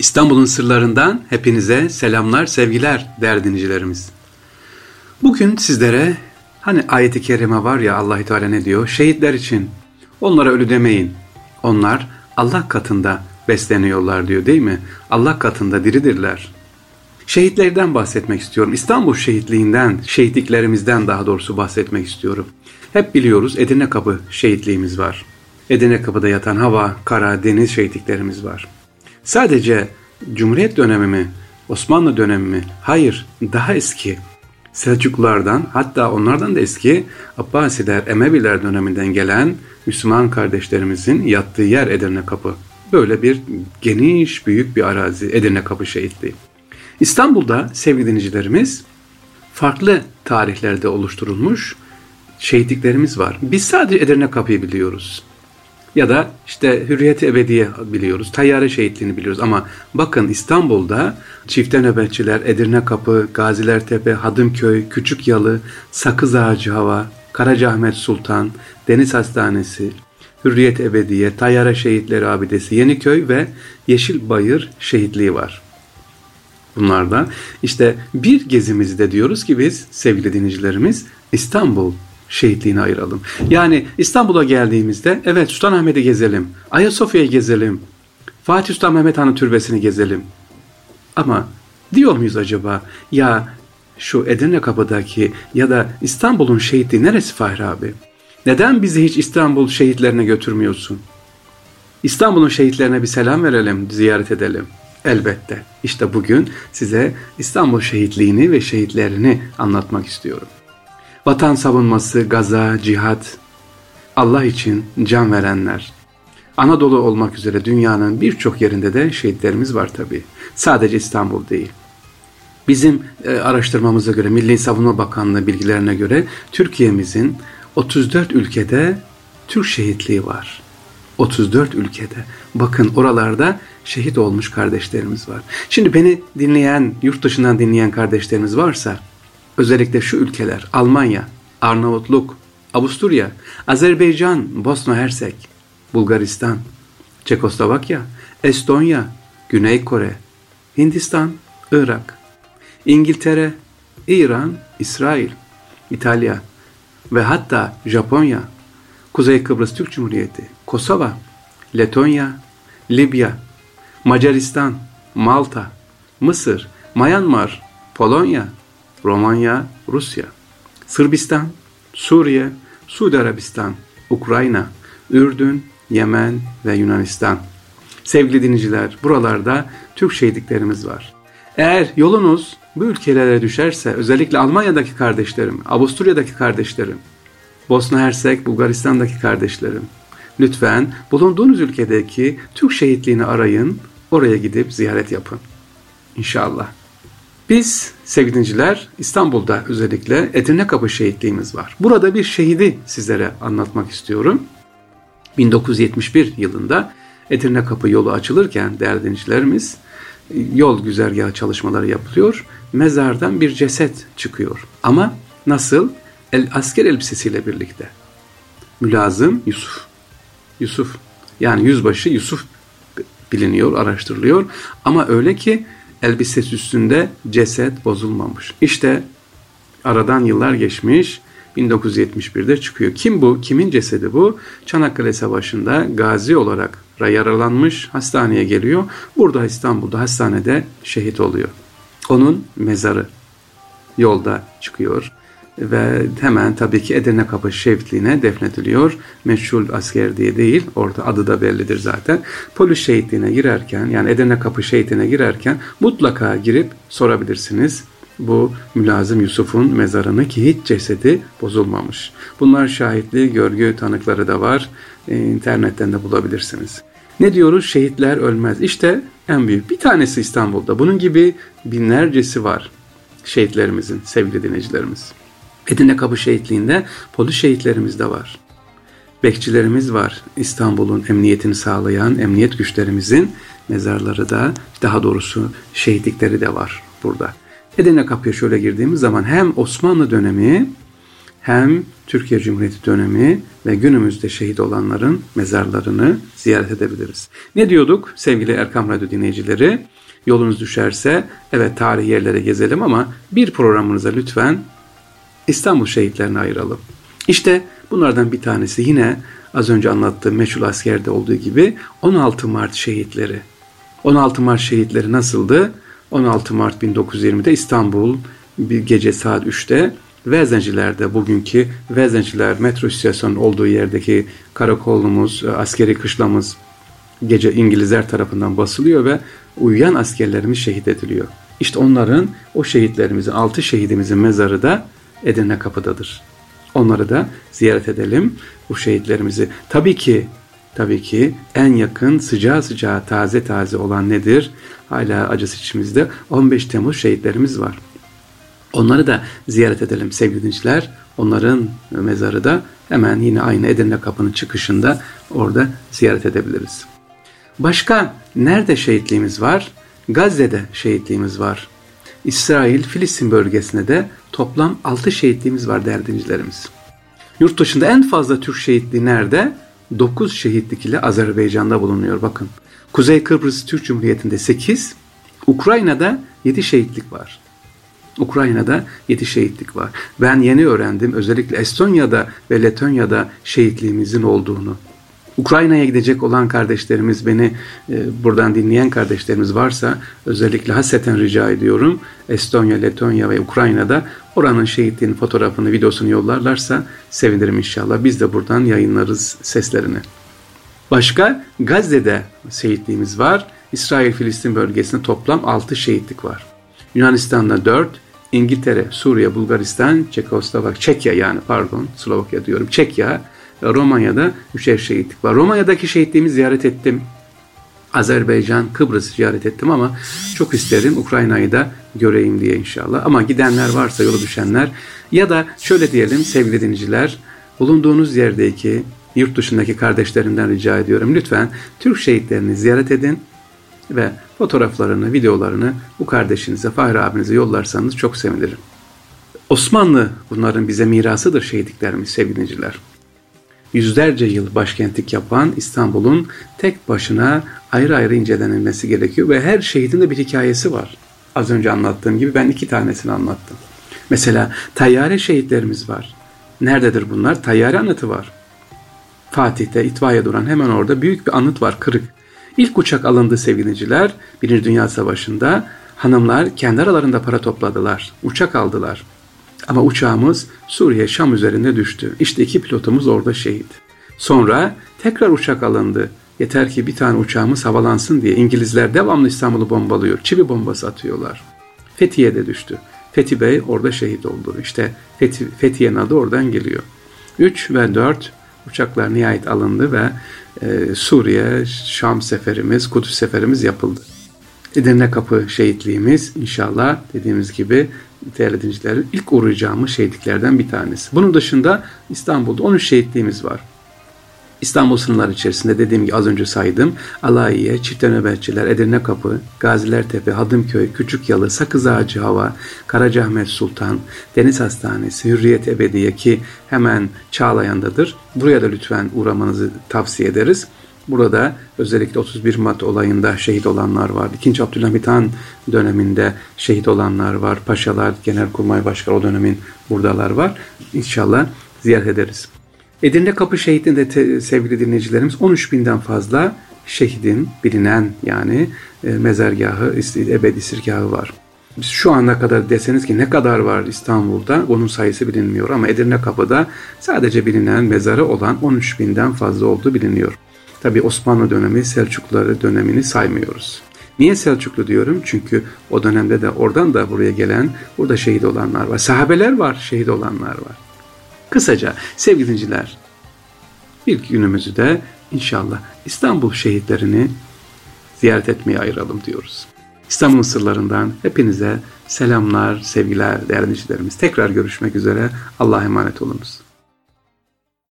İstanbul'un sırlarından hepinize selamlar, sevgiler değerli dinleyicilerimiz. Bugün sizlere hani ayeti kerime var ya Allah Teala ne diyor? Şehitler için onlara ölü demeyin. Onlar Allah katında besleniyorlar diyor değil mi? Allah katında diridirler. Şehitlerden bahsetmek istiyorum. İstanbul şehitliğinden, şehitliklerimizden daha doğrusu bahsetmek istiyorum. Hep biliyoruz Edirne Kapı şehitliğimiz var. Edirne Kapı'da yatan hava, kara, deniz şehitliklerimiz var. Sadece Cumhuriyet dönemi mi, Osmanlı dönemi mi? Hayır, daha eski. Selçuklulardan hatta onlardan da eski Abbasiler, Emeviler döneminden gelen Müslüman kardeşlerimizin yattığı yer Edirne Kapı. Böyle bir geniş, büyük bir arazi Edirne Kapı şehitliği. İstanbul'da sevgili dinleyicilerimiz farklı tarihlerde oluşturulmuş şehitliklerimiz var. Biz sadece Edirne Kapı'yı biliyoruz. Ya da işte Hürriyet-i Ebediye biliyoruz, Tayyare Şehitliğini biliyoruz ama bakın İstanbul'da çifte nöbetçiler, Edirne Kapı, Gaziler Tepe, Hadımköy, Küçük Yalı, Sakız Ağacı Hava, Karacaahmet Sultan, Deniz Hastanesi, Hürriyet Ebediye, Tayyare Şehitleri Abidesi, Yeniköy ve Yeşilbayır Şehitliği var. Bunlardan işte bir gezimizde diyoruz ki biz sevgili dinleyicilerimiz İstanbul şehitliğini ayıralım. Yani İstanbul'a geldiğimizde evet Sultanahmet'i gezelim, Ayasofya'yı gezelim, Fatih Sultan Mehmet Han'ın türbesini gezelim. Ama diyor muyuz acaba ya şu Edirne Kapı'daki ya da İstanbul'un şehitliği neresi Fahri abi? Neden bizi hiç İstanbul şehitlerine götürmüyorsun? İstanbul'un şehitlerine bir selam verelim, ziyaret edelim. Elbette. İşte bugün size İstanbul şehitliğini ve şehitlerini anlatmak istiyorum. Vatan savunması, gaza, cihat, Allah için can verenler. Anadolu olmak üzere dünyanın birçok yerinde de şehitlerimiz var tabi. Sadece İstanbul değil. Bizim e, araştırmamıza göre, Milli Savunma Bakanlığı bilgilerine göre Türkiye'mizin 34 ülkede Türk şehitliği var. 34 ülkede. Bakın oralarda şehit olmuş kardeşlerimiz var. Şimdi beni dinleyen, yurt dışından dinleyen kardeşlerimiz varsa özellikle şu ülkeler Almanya, Arnavutluk, Avusturya, Azerbaycan, Bosna Hersek, Bulgaristan, Çekoslovakya, Estonya, Güney Kore, Hindistan, Irak, İngiltere, İran, İsrail, İtalya ve hatta Japonya, Kuzey Kıbrıs Türk Cumhuriyeti, Kosova, Letonya, Libya, Macaristan, Malta, Mısır, Myanmar, Polonya, Romanya, Rusya, Sırbistan, Suriye, Suudi Arabistan, Ukrayna, Ürdün, Yemen ve Yunanistan. Sevgili dinleyiciler, buralarda Türk şehitliklerimiz var. Eğer yolunuz bu ülkelere düşerse, özellikle Almanya'daki kardeşlerim, Avusturya'daki kardeşlerim, Bosna Hersek, Bulgaristan'daki kardeşlerim, lütfen bulunduğunuz ülkedeki Türk şehitliğini arayın, oraya gidip ziyaret yapın. İnşallah. Biz sevgili dinciler İstanbul'da özellikle Edirne Kapı şehitliğimiz var. Burada bir şehidi sizlere anlatmak istiyorum. 1971 yılında Edirne Kapı yolu açılırken değerli dinleyicilerimiz yol güzergahı çalışmaları yapılıyor. Mezardan bir ceset çıkıyor. Ama nasıl? El, asker elbisesiyle birlikte. Mülazım Yusuf. Yusuf yani yüzbaşı Yusuf biliniyor, araştırılıyor. Ama öyle ki elbisesi üstünde ceset bozulmamış. İşte aradan yıllar geçmiş 1971'de çıkıyor. Kim bu? Kimin cesedi bu? Çanakkale Savaşı'nda gazi olarak yaralanmış hastaneye geliyor. Burada İstanbul'da hastanede şehit oluyor. Onun mezarı yolda çıkıyor ve hemen tabii ki Edirne Kapı şehitliğine defnediliyor. Meşhur asker diye değil, orada adı da bellidir zaten. Polis şehitliğine girerken yani Edirne Kapı şehitliğine girerken mutlaka girip sorabilirsiniz. Bu Mülazım Yusuf'un mezarını ki hiç cesedi bozulmamış. Bunlar şahitliği, görgü tanıkları da var. İnternetten de bulabilirsiniz. Ne diyoruz? Şehitler ölmez. İşte en büyük bir tanesi İstanbul'da. Bunun gibi binlercesi var şehitlerimizin, sevgili dinleyicilerimiz. Edirne Kapı Şehitliği'nde polis şehitlerimiz de var. Bekçilerimiz var. İstanbul'un emniyetini sağlayan emniyet güçlerimizin mezarları da daha doğrusu şehitlikleri de var burada. Edirne Kapı'ya şöyle girdiğimiz zaman hem Osmanlı dönemi hem Türkiye Cumhuriyeti dönemi ve günümüzde şehit olanların mezarlarını ziyaret edebiliriz. Ne diyorduk sevgili Erkam Radyo dinleyicileri? Yolunuz düşerse evet tarih yerlere gezelim ama bir programınıza lütfen İstanbul şehitlerine ayıralım. İşte bunlardan bir tanesi yine az önce anlattığım meşhur askerde olduğu gibi 16 Mart şehitleri. 16 Mart şehitleri nasıldı? 16 Mart 1920'de İstanbul bir gece saat 3'te Vezenciler'de bugünkü Vezenciler metro istasyonu olduğu yerdeki karakolumuz, askeri kışlamız gece İngilizler tarafından basılıyor ve uyuyan askerlerimiz şehit ediliyor. İşte onların, o şehitlerimizin, altı şehidimizin mezarı da Edirne Kapı'dadır. Onları da ziyaret edelim, bu şehitlerimizi. Tabii ki, tabii ki en yakın, sıcağı sıcağı, taze taze olan nedir? Hala acısı içimizde 15 Temmuz şehitlerimiz var. Onları da ziyaret edelim sevgili dinleyiciler. Onların mezarı da hemen yine aynı Edirne Kapı'nın çıkışında orada ziyaret edebiliriz. Başka nerede şehitliğimiz var? Gazze'de şehitliğimiz var. İsrail, Filistin bölgesinde de toplam 6 şehitliğimiz var değerli dinleyicilerimiz. Yurt dışında en fazla Türk şehitliği nerede? 9 şehitlik ile Azerbaycan'da bulunuyor bakın. Kuzey Kıbrıs Türk Cumhuriyeti'nde 8, Ukrayna'da 7 şehitlik var. Ukrayna'da 7 şehitlik var. Ben yeni öğrendim özellikle Estonya'da ve Letonya'da şehitliğimizin olduğunu. Ukrayna'ya gidecek olan kardeşlerimiz beni e, buradan dinleyen kardeşlerimiz varsa özellikle hasreten rica ediyorum. Estonya, Letonya ve Ukrayna'da oranın şehitliğinin fotoğrafını, videosunu yollarlarsa sevinirim inşallah. Biz de buradan yayınlarız seslerini. Başka Gazze'de şehitliğimiz var. İsrail-Filistin bölgesinde toplam 6 şehitlik var. Yunanistan'da 4, İngiltere, Suriye, Bulgaristan, Çekoslovak, Çekya yani pardon Slovakya diyorum. Çekya, Romanya'da üçer şehitlik var. Romanya'daki şehitliğimi ziyaret ettim. Azerbaycan, Kıbrıs ziyaret ettim ama çok isterim Ukrayna'yı da göreyim diye inşallah. Ama gidenler varsa yolu düşenler ya da şöyle diyelim sevgili dinleyiciler bulunduğunuz yerdeki yurt dışındaki kardeşlerimden rica ediyorum. Lütfen Türk şehitlerini ziyaret edin ve fotoğraflarını, videolarını bu kardeşinize, Fahri abinize yollarsanız çok sevinirim. Osmanlı bunların bize mirasıdır şehitliklerimiz sevgili dinleyiciler. Yüzlerce yıl başkentlik yapan İstanbul'un tek başına ayrı ayrı incelenilmesi gerekiyor ve her şehidin de bir hikayesi var. Az önce anlattığım gibi ben iki tanesini anlattım. Mesela tayyare şehitlerimiz var. Nerededir bunlar? Tayyare anıtı var. Fatih'te itfaiye duran hemen orada büyük bir anıt var kırık. İlk uçak alındı sevgiliciler. Birinci Dünya Savaşı'nda hanımlar kendi aralarında para topladılar. Uçak aldılar. Ama uçağımız Suriye Şam üzerinde düştü. İşte iki pilotumuz orada şehit. Sonra tekrar uçak alındı. Yeter ki bir tane uçağımız havalansın diye İngilizler devamlı İstanbul'u bombalıyor. Çivi bombası atıyorlar. Fethiye'de düştü. Fethi Bey orada şehit oldu. İşte Fethi, Fethiye'nin adı oradan geliyor. 3 ve 4 uçaklar nihayet alındı ve e, Suriye, Şam seferimiz, Kudüs seferimiz yapıldı. Edirne Kapı şehitliğimiz inşallah dediğimiz gibi değerli dinleyicilerin ilk uğrayacağımız şehitliklerden bir tanesi. Bunun dışında İstanbul'da 13 şehitliğimiz var. İstanbul sınırları içerisinde dediğim gibi az önce saydım. Alayiye, Çifte Nöbetçiler, Edirne Kapı, Gaziler Tepe, Hadımköy, Küçük Yalı, Sakız Ağacı Hava, Karacaahmet Sultan, Deniz Hastanesi, Hürriyet Ebediye ki hemen Çağlayan'dadır. Buraya da lütfen uğramanızı tavsiye ederiz. Burada özellikle 31 Mart olayında şehit olanlar var. 2. Abdülhamit Han döneminde şehit olanlar var. Paşalar, Genelkurmay Başkanı o dönemin buradalar var. İnşallah ziyaret ederiz. Edirne Kapı Şehitliği'nde te, sevgili dinleyicilerimiz 13 binden fazla şehidin bilinen yani e, mezargahı, ebedi sirgahı var. Şu ana kadar deseniz ki ne kadar var İstanbul'da onun sayısı bilinmiyor ama Edirne Kapı'da sadece bilinen mezarı olan 13 binden fazla olduğu biliniyor. Tabi Osmanlı dönemi Selçukluları dönemini saymıyoruz. Niye Selçuklu diyorum? Çünkü o dönemde de oradan da buraya gelen, burada şehit olanlar var. Sahabeler var, şehit olanlar var. Kısaca sevgili dinciler, bir günümüzü de inşallah İstanbul şehitlerini ziyaret etmeye ayıralım diyoruz. İstanbul sırlarından hepinize selamlar, sevgiler değerli dinleyicilerimiz. Tekrar görüşmek üzere. Allah'a emanet olunuz.